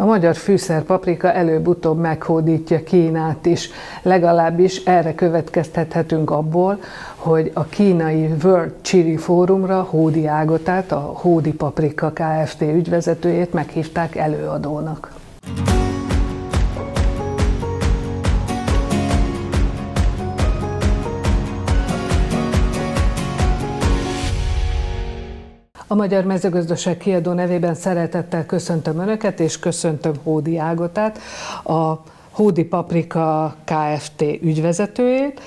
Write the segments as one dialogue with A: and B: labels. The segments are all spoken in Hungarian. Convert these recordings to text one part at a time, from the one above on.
A: A magyar fűszerpaprika előbb-utóbb meghódítja Kínát is. Legalábbis erre következtethetünk abból, hogy a kínai World Chili Fórumra Hódi Ágotát, a Hódi Paprika Kft. ügyvezetőjét meghívták előadónak. A Magyar Mezőgazdaság kiadó nevében szeretettel köszöntöm Önöket, és köszöntöm Hódi Ágotát, a Hódi Paprika Kft. ügyvezetőjét,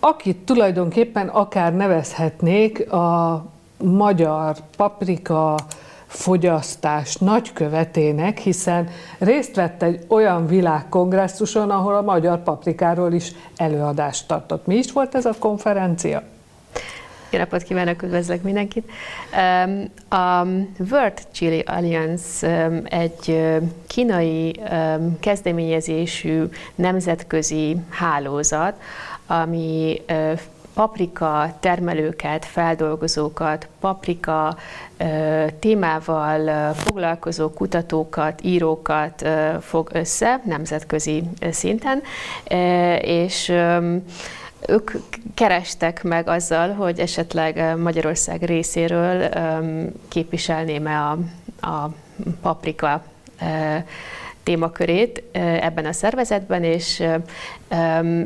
A: akit tulajdonképpen akár nevezhetnék a magyar paprika fogyasztás nagykövetének, hiszen részt vett egy olyan világkongresszuson, ahol a magyar paprikáról is előadást tartott. Mi is volt ez a konferencia?
B: Jó napot kívánok, üdvözlök mindenkit! A World Chili Alliance egy kínai kezdeményezésű nemzetközi hálózat, ami paprika termelőket, feldolgozókat, paprika témával foglalkozó kutatókat, írókat fog össze nemzetközi szinten, és ők kerestek meg azzal, hogy esetleg Magyarország részéről képviselném-e a, a paprika témakörét ebben a szervezetben, és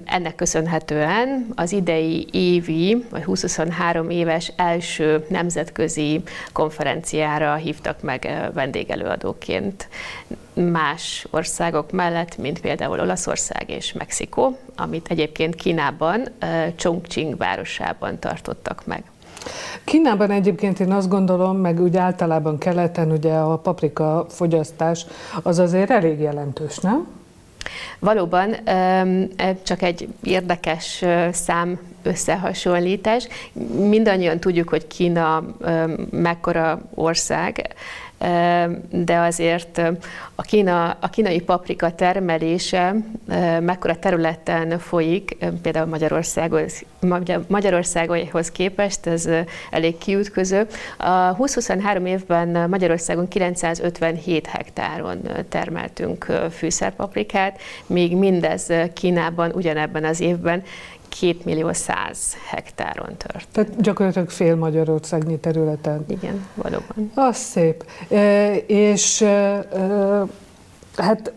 B: ennek köszönhetően az idei évi, vagy 2023 éves első nemzetközi konferenciára hívtak meg vendégelőadóként más országok mellett, mint például Olaszország és Mexikó, amit egyébként Kínában, Chongqing városában tartottak meg.
A: Kínában egyébként én azt gondolom, meg úgy általában keleten ugye a paprika fogyasztás az azért elég jelentős, nem?
B: Valóban csak egy érdekes szám összehasonlítás. Mindannyian tudjuk, hogy Kína mekkora ország, de azért a, Kína, a kínai paprika termelése mekkora területen folyik, például Magyarországhoz, Magyarországhoz képest, ez elég kiütköző. A 20-23 évben Magyarországon 957 hektáron termeltünk fűszerpaprikát, míg mindez Kínában ugyanebben az évben 2 millió 100 hektáron tört.
A: Tehát gyakorlatilag fél Magyarországnyi területen.
B: Igen, valóban.
A: Az szép. E, és e, e, hát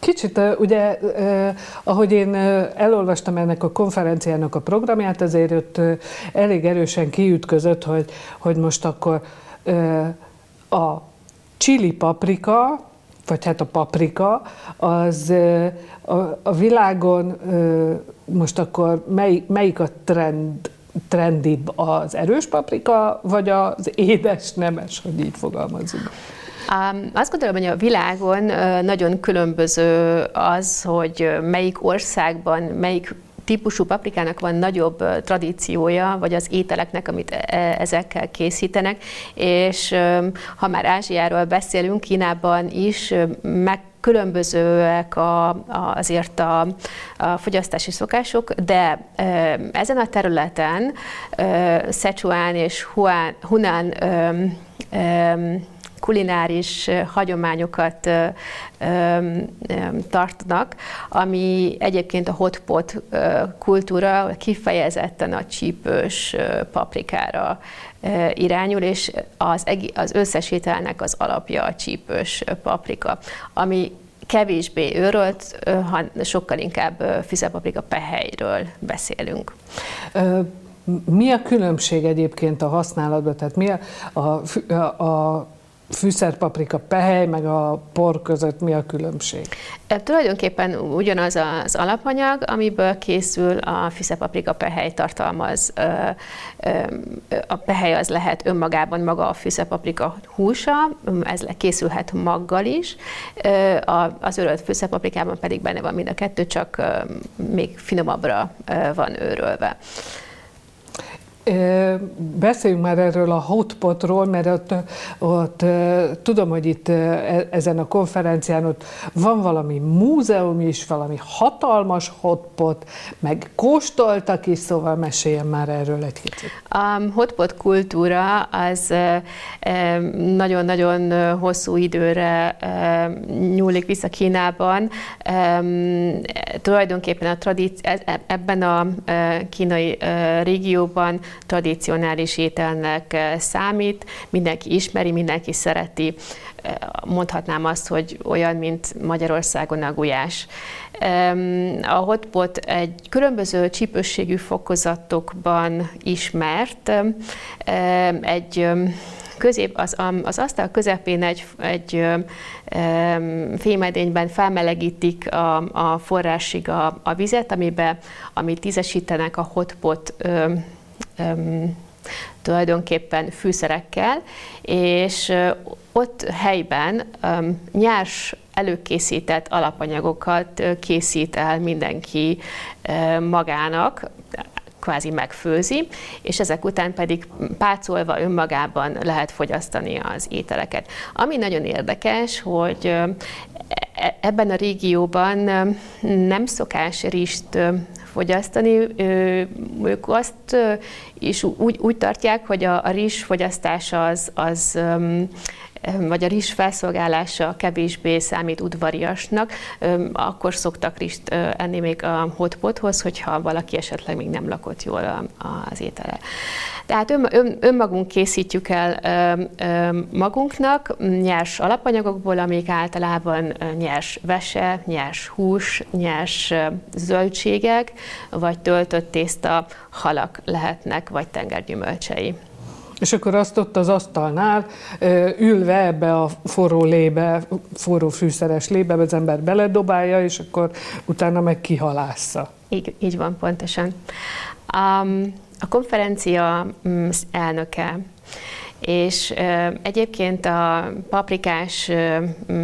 A: Kicsit ugye, ahogy én elolvastam ennek a konferenciának a programját, azért ott elég erősen kiütközött, hogy, hogy most akkor a chili paprika, vagy hát a paprika, az a, a világon most akkor mely, melyik a trend, trendibb, az erős paprika, vagy az édes nemes, hogy így fogalmazunk?
B: Azt gondolom, hogy a világon nagyon különböző az, hogy melyik országban, melyik típusú paprikának van nagyobb tradíciója, vagy az ételeknek, amit e, ezekkel készítenek, és ha már Ázsiáról beszélünk, Kínában is meg különbözőek a, azért a, a fogyasztási szokások, de e, ezen a területen e, Sichuan és Huan, Hunan e, e, kulináris hagyományokat tartnak, ami egyébként a hotpot kultúra kifejezetten a csípős paprikára irányul, és az, az összes ételnek az alapja a csípős paprika, ami kevésbé őrölt, sokkal inkább fizepaprika pehelyről beszélünk.
A: Mi a különbség egyébként a használatban? Tehát mi a, a, a fűszerpaprika pehely, meg a por között mi a különbség?
B: E, tulajdonképpen ugyanaz az alapanyag, amiből készül a fűszerpaprika pehely tartalmaz. A pehely az lehet önmagában maga a fűszerpaprika húsa, ez készülhet maggal is, az őrölt fűszerpaprikában pedig benne van mind a kettő, csak még finomabbra van őrölve.
A: Beszéljünk már erről a hotpotról, mert ott, ott tudom, hogy itt e, ezen a konferencián ott van valami múzeum is, valami hatalmas hotpot, meg kóstoltak is, szóval meséljen már erről egy kicsit.
B: A hotpot kultúra az nagyon-nagyon hosszú időre nyúlik vissza Kínában. Tulajdonképpen a tradíci- e, e, ebben a kínai régióban tradicionális ételnek számít, mindenki ismeri, mindenki szereti. Mondhatnám azt, hogy olyan, mint Magyarországon a gulyás. A hotpot egy különböző csípősségű fokozatokban ismert, egy közép, az, az asztal közepén egy, egy fémedényben felmelegítik a, a forrásig a, a vizet, amiben, amit tízesítenek a hotpot tulajdonképpen fűszerekkel, és ott helyben nyers előkészített alapanyagokat készít el mindenki magának, kvázi megfőzi, és ezek után pedig pácolva önmagában lehet fogyasztani az ételeket. Ami nagyon érdekes, hogy ebben a régióban nem szokás rist fogyasztani. Ők azt is úgy, úgy tartják, hogy a, a rizs fogyasztása az, az vagy a rizs felszolgálása kevésbé számít udvariasnak, akkor szoktak rizst enni még a hotpothoz, hogyha valaki esetleg még nem lakott jól az étele. Tehát ön, ön, önmagunk készítjük el magunknak nyers alapanyagokból, amik általában nyers vese, nyers hús, nyers zöldségek, vagy töltött tészta, halak lehetnek, vagy tengergyümölcsei.
A: És akkor azt ott az asztalnál ülve ebbe a forró lébe, forró fűszeres lébe az ember beledobálja, és akkor utána meg kihalásza.
B: Így, így van, pontosan. Um, a konferencia mm, elnöke és egyébként a Paprikás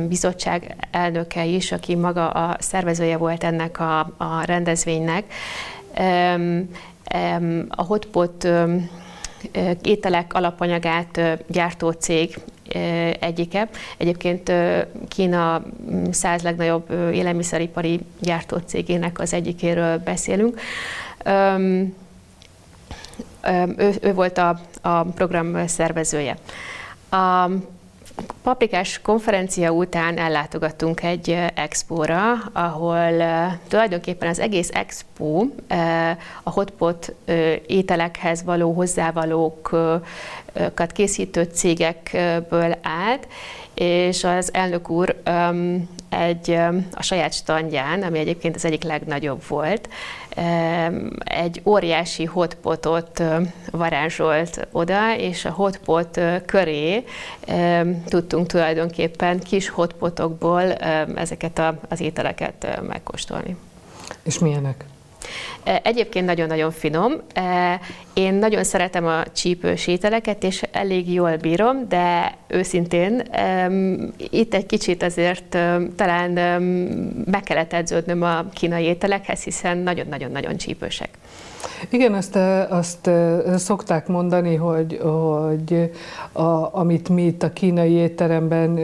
B: bizottság elnöke is, aki maga a szervezője volt ennek a, a rendezvénynek, a Hotpot ételek alapanyagát gyártó cég egyike. Egyébként Kína száz legnagyobb élelmiszeripari gyártó cégének az egyikéről beszélünk. Ő, ő volt a, a program szervezője. A Paprikás konferencia után ellátogattunk egy expóra, ahol tulajdonképpen az egész expo a hotpot ételekhez való hozzávalókat készítő cégekből állt, és az elnök úr egy, a saját standján, ami egyébként az egyik legnagyobb volt, egy óriási hotpotot varázsolt oda, és a hotpot köré tudtunk tulajdonképpen kis hotpotokból ezeket az ételeket megkóstolni.
A: És milyenek?
B: Egyébként nagyon-nagyon finom. Én nagyon szeretem a csípős ételeket, és elég jól bírom, de őszintén itt egy kicsit azért talán meg kellett edződnöm a kínai ételekhez, hiszen nagyon-nagyon-nagyon csípősek.
A: Igen, azt, azt szokták mondani, hogy, hogy a, amit mi itt a kínai étteremben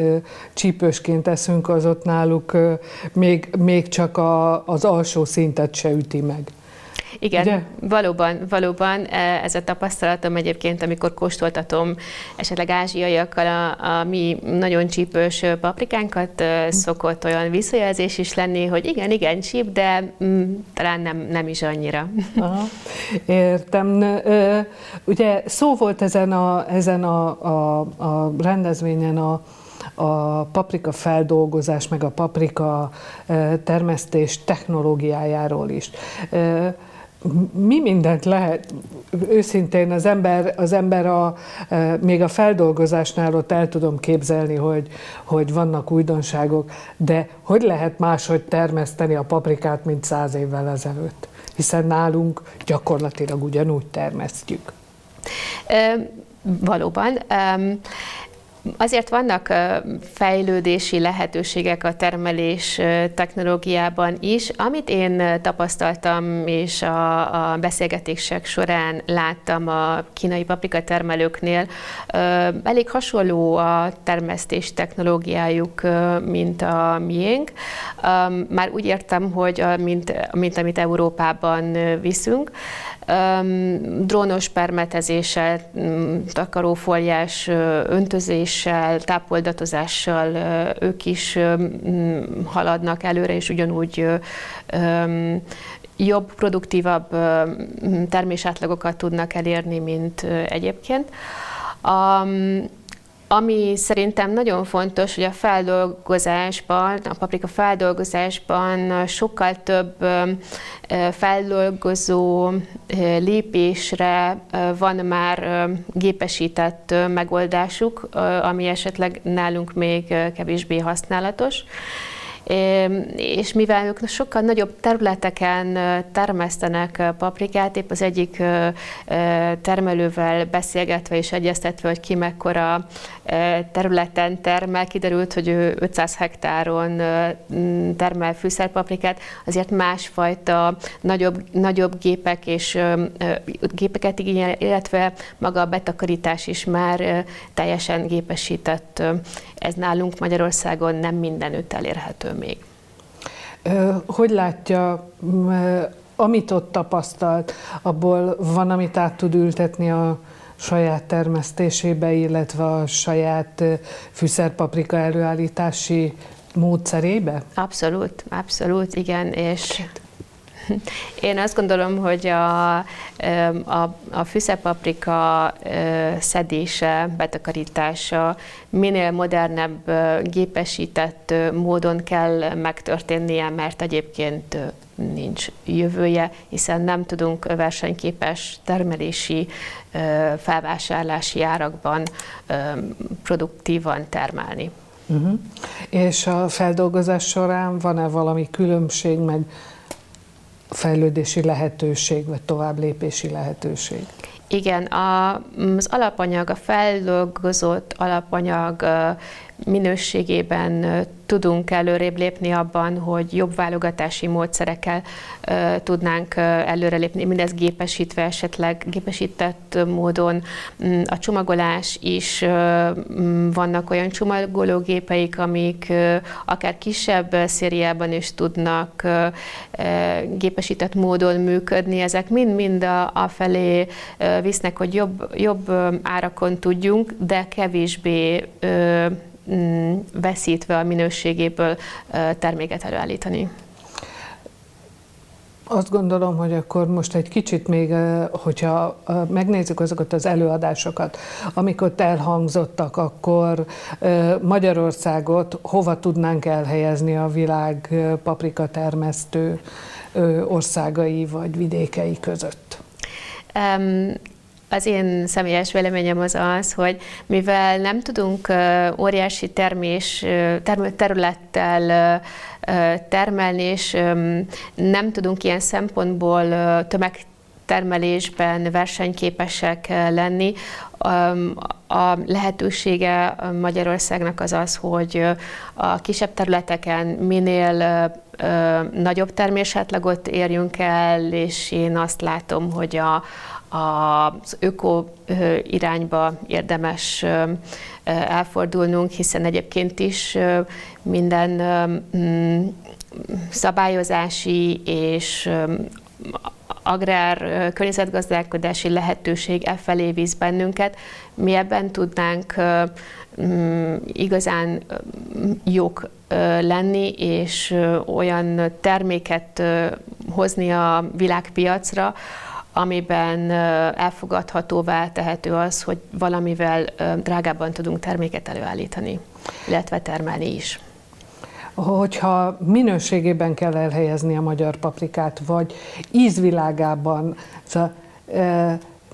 A: csípősként eszünk, az ott náluk még, még csak a, az alsó szintet se üti meg.
B: Igen, Ugye? valóban, valóban e, ez a tapasztalatom egyébként, amikor kóstoltatom esetleg ázsiaiakkal a, a mi nagyon csípős paprikánkat, hm. szokott olyan visszajelzés is lenni, hogy igen, igen, csíp, de mm, talán nem, nem is annyira. Aha,
A: értem. Ugye szó volt ezen a, ezen a, a, a rendezvényen a a paprika feldolgozás, meg a paprika termesztés technológiájáról is mi mindent lehet, őszintén az ember, az ember a, e, még a feldolgozásnál ott el tudom képzelni, hogy, hogy vannak újdonságok, de hogy lehet máshogy termeszteni a paprikát, mint száz évvel ezelőtt? Hiszen nálunk gyakorlatilag ugyanúgy termesztjük.
B: E, valóban. Azért vannak fejlődési lehetőségek a termelés technológiában is. Amit én tapasztaltam, és a, a beszélgetések során láttam a kínai paprika termelőknél, elég hasonló a termesztés technológiájuk, mint a miénk. Már úgy értem, hogy mint, mint amit Európában viszünk, drónos permetezéssel, takarófóliás öntözéssel, tápoldatozással ők is haladnak előre, és ugyanúgy jobb, produktívabb termésátlagokat tudnak elérni, mint egyébként. Ami szerintem nagyon fontos, hogy a feldolgozásban, a paprika feldolgozásban sokkal több feldolgozó lépésre van már gépesített megoldásuk, ami esetleg nálunk még kevésbé használatos és mivel ők sokkal nagyobb területeken termesztenek paprikát, épp az egyik termelővel beszélgetve és egyeztetve, hogy ki mekkora területen termel, kiderült, hogy ő 500 hektáron termel fűszerpaprikát, azért másfajta nagyobb, nagyobb gépek és gépeket igényel, illetve maga a betakarítás is már teljesen gépesített. Ez nálunk Magyarországon nem mindenütt elérhető még.
A: Hogy látja, amit ott tapasztalt, abból van, amit át tud ültetni a saját termesztésébe, illetve a saját fűszerpaprika előállítási módszerébe?
B: Abszolút, abszolút, igen, és én azt gondolom, hogy a, a, a fűszerpaprika szedése, betakarítása minél modernebb, gépesített módon kell megtörténnie, mert egyébként nincs jövője, hiszen nem tudunk versenyképes termelési, felvásárlási árakban produktívan termelni.
A: Uh-huh. És a feldolgozás során van-e valami különbség, meg fejlődési lehetőség, vagy tovább lépési lehetőség?
B: Igen, a, az alapanyag, a feldolgozott alapanyag minőségében tudunk előrébb lépni abban, hogy jobb válogatási módszerekkel tudnánk előrelépni, mindez gépesítve esetleg, gépesített módon. Mm, a csomagolás is mm, vannak olyan csomagológépeik, amik akár kisebb szériában is tudnak gépesített módon működni. Ezek mind-mind a, felé visznek, hogy jobb, jobb árakon tudjunk, de kevésbé veszítve a minőségéből terméket előállítani.
A: Azt gondolom, hogy akkor most egy kicsit még, hogyha megnézzük azokat az előadásokat, amik ott elhangzottak, akkor Magyarországot hova tudnánk elhelyezni a világ paprika termesztő országai vagy vidékei között?
B: Az én személyes véleményem az az, hogy mivel nem tudunk óriási termés, területtel termelni, és nem tudunk ilyen szempontból tömegtermelésben versenyképesek lenni, a lehetősége Magyarországnak az az, hogy a kisebb területeken minél nagyobb termésátlagot érjünk el, és én azt látom, hogy a, az öko irányba érdemes elfordulnunk, hiszen egyébként is minden szabályozási és agrár környezetgazdálkodási lehetőség e felé víz bennünket. Mi ebben tudnánk mm, igazán jók lenni, és olyan terméket hozni a világpiacra, amiben elfogadhatóvá tehető az, hogy valamivel drágábban tudunk terméket előállítani, illetve termelni is.
A: Hogyha minőségében kell elhelyezni a magyar paprikát, vagy ízvilágában, szóval,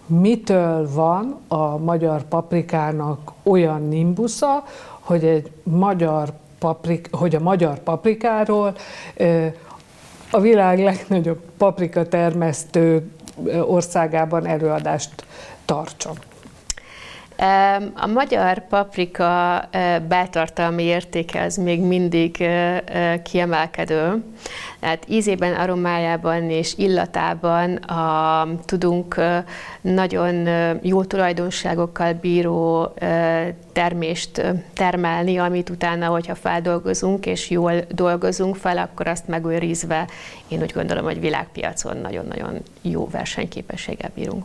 A: mitől van a magyar paprikának olyan nimbusza, hogy egy magyar paprik, hogy a magyar paprikáról a világ legnagyobb paprika termesztő országában előadást tartson?
B: A magyar paprika beltartalmi értéke az még mindig kiemelkedő. Tehát ízében, aromájában és illatában a, tudunk nagyon jó tulajdonságokkal bíró termést termelni, amit utána, hogyha feldolgozunk és jól dolgozunk fel, akkor azt megőrizve én úgy gondolom, hogy világpiacon nagyon-nagyon jó versenyképességgel bírunk.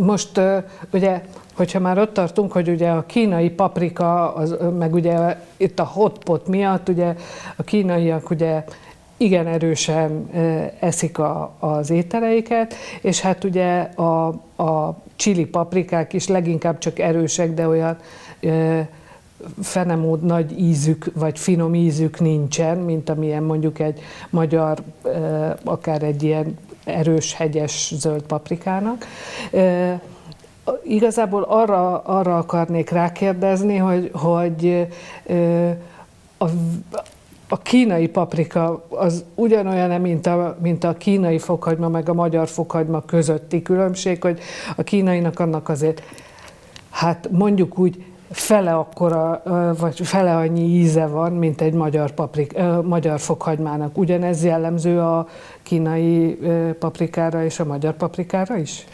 A: Most ugye, hogyha már ott tartunk, hogy ugye a kínai paprika, az, meg ugye itt a hotpot miatt, ugye a kínaiak ugye igen erősen eszik a, az ételeiket, és hát ugye a, a csili paprikák is leginkább csak erősek, de olyan fenemód nagy ízük, vagy finom ízük nincsen, mint amilyen mondjuk egy magyar, akár egy ilyen erős, hegyes zöld paprikának. Igazából arra, arra akarnék rákérdezni, hogy, hogy a, a kínai paprika az ugyanolyan, mint a, mint a kínai fokhagyma, meg a magyar fokhagyma közötti különbség, hogy a kínainak annak azért, hát mondjuk úgy fele akkora, vagy fele annyi íze van, mint egy magyar, paprik, magyar fokhagymának. Ugyanez jellemző a kínai paprikára és a magyar paprikára is?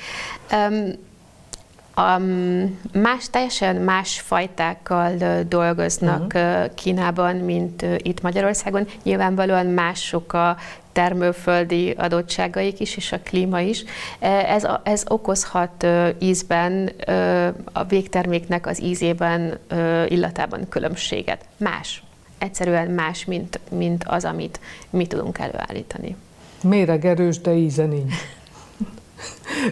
A: Um,
B: Um, más, teljesen más fajtákkal dolgoznak uh-huh. Kínában, mint itt Magyarországon. Nyilvánvalóan mások a termőföldi adottságaik is, és a klíma is. Ez, ez okozhat ízben, a végterméknek az ízében, illatában különbséget. Más. Egyszerűen más, mint, mint az, amit mi tudunk előállítani.
A: Méreg erős, de íze nincs.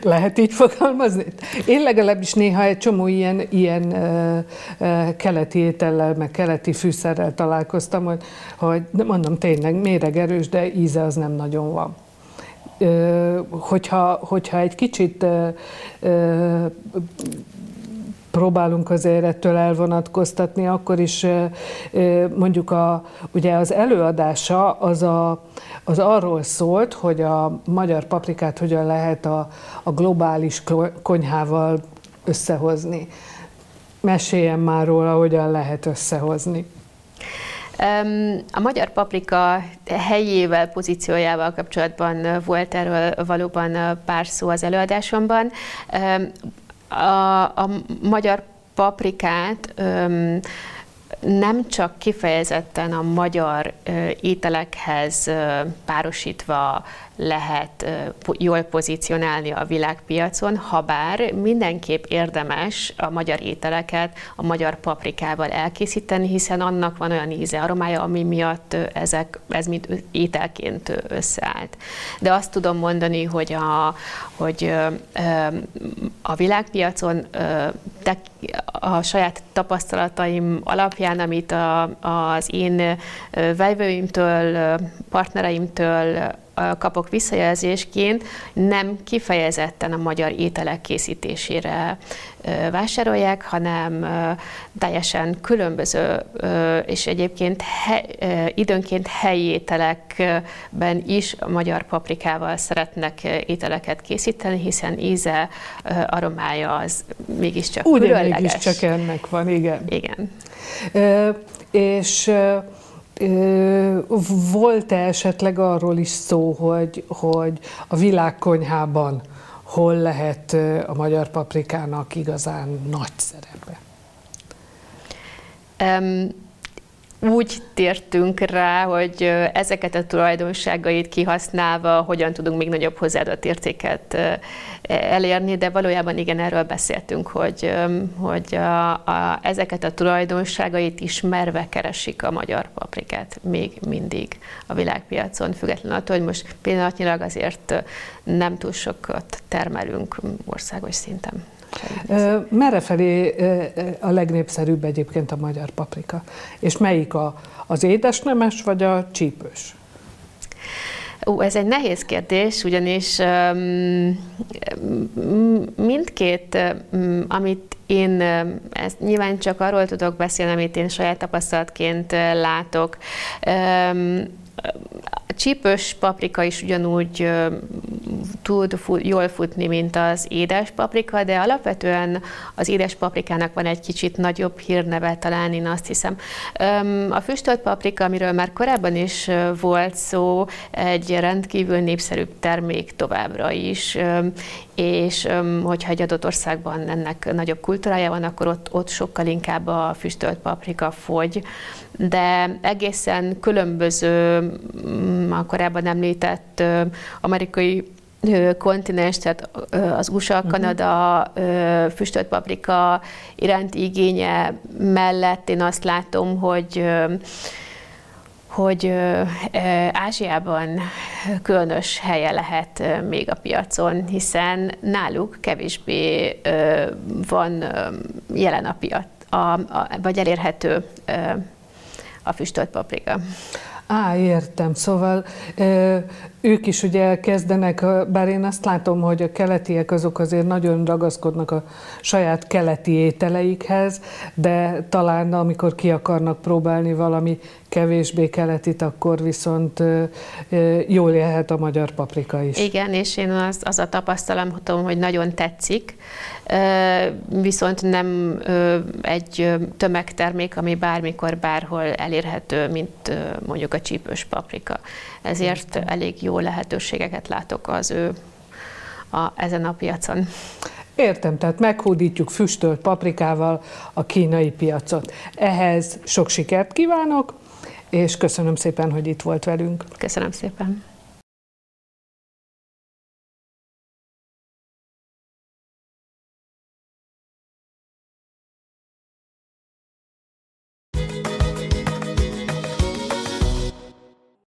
A: Lehet így fogalmazni? Én legalábbis néha egy csomó ilyen, ilyen uh, uh, keleti étellel, meg keleti fűszerrel találkoztam, hogy, hogy mondom tényleg méreg erős, de íze az nem nagyon van. Uh, hogyha, hogyha egy kicsit uh, uh, próbálunk azért ettől elvonatkoztatni, akkor is mondjuk a, ugye az előadása az, a, az arról szólt, hogy a magyar paprikát hogyan lehet a, a globális konyhával összehozni. Meséljen már róla, hogyan lehet összehozni.
B: A magyar paprika helyével, pozíciójával kapcsolatban volt erről valóban pár szó az előadásomban a, a magyar paprikát öm, nem csak kifejezetten a magyar ételekhez párosítva lehet jól pozícionálni a világpiacon, ha bár mindenképp érdemes a magyar ételeket a magyar paprikával elkészíteni, hiszen annak van olyan íze, aromája, ami miatt ezek, ez mint ételként összeállt. De azt tudom mondani, hogy a, hogy a világpiacon a saját tapasztalataim alapján, amit a, az én vevőimtől, partnereimtől kapok visszajelzésként, nem kifejezetten a magyar ételek készítésére vásárolják, hanem teljesen különböző, és egyébként he, időnként helyi ételekben is a magyar paprikával szeretnek ételeket készíteni, hiszen íze, aromája az mégiscsak
A: Ugye különleges. mégiscsak ennek van, igen.
B: Igen.
A: E, és volt-e esetleg arról is szó, hogy, hogy a világkonyhában hol lehet a magyar paprikának igazán nagy szerepe?
B: Um, úgy tértünk rá, hogy ezeket a tulajdonságait kihasználva hogyan tudunk még nagyobb hozzáadott értéket elérni, de valójában igen, erről beszéltünk, hogy, hogy a, a, ezeket a tulajdonságait ismerve keresik a magyar paprikát még mindig a világpiacon, függetlenül attól, hogy most pillanatnyilag azért nem túl sokat termelünk országos szinten.
A: Merre felé a legnépszerűbb egyébként a magyar paprika? És melyik a, az édesnemes vagy a csípős?
B: Ó, ez egy nehéz kérdés, ugyanis um, mindkét, um, amit én ezt nyilván csak arról tudok beszélni, amit én saját tapasztalatként látok. Um, csípős paprika is ugyanúgy tud jól futni, mint az édes paprika, de alapvetően az édes paprikának van egy kicsit nagyobb hírneve, talán én azt hiszem. A füstölt paprika, amiről már korábban is volt szó, egy rendkívül népszerű termék továbbra is, és hogyha egy adott országban ennek nagyobb kultúrája van, akkor ott, ott sokkal inkább a füstölt paprika fogy, de egészen különböző mm, a korábban említett amerikai kontinens, tehát az USA, uh-huh. Kanada füstölt paprika iránti igénye mellett én azt látom, hogy hogy Ázsiában különös helye lehet még a piacon, hiszen náluk kevésbé van jelen a piac, a, a, vagy elérhető a füstölt paprika.
A: Á, értem. Szóval ők is ugye kezdenek, bár én azt látom, hogy a keletiek azok azért nagyon ragaszkodnak a saját keleti ételeikhez, de talán amikor ki akarnak próbálni valami kevésbé keletit, akkor viszont jól jöhet a magyar paprika is.
B: Igen, és én az, az a tapasztalatom, hogy nagyon tetszik, viszont nem egy tömegtermék, ami bármikor, bárhol elérhető, mint mondjuk a csípős paprika. Ezért elég jó lehetőségeket látok az ő a, ezen a piacon.
A: Értem, tehát meghódítjuk füstölt paprikával a kínai piacot. Ehhez sok sikert kívánok, és köszönöm szépen, hogy itt volt velünk.
B: Köszönöm szépen.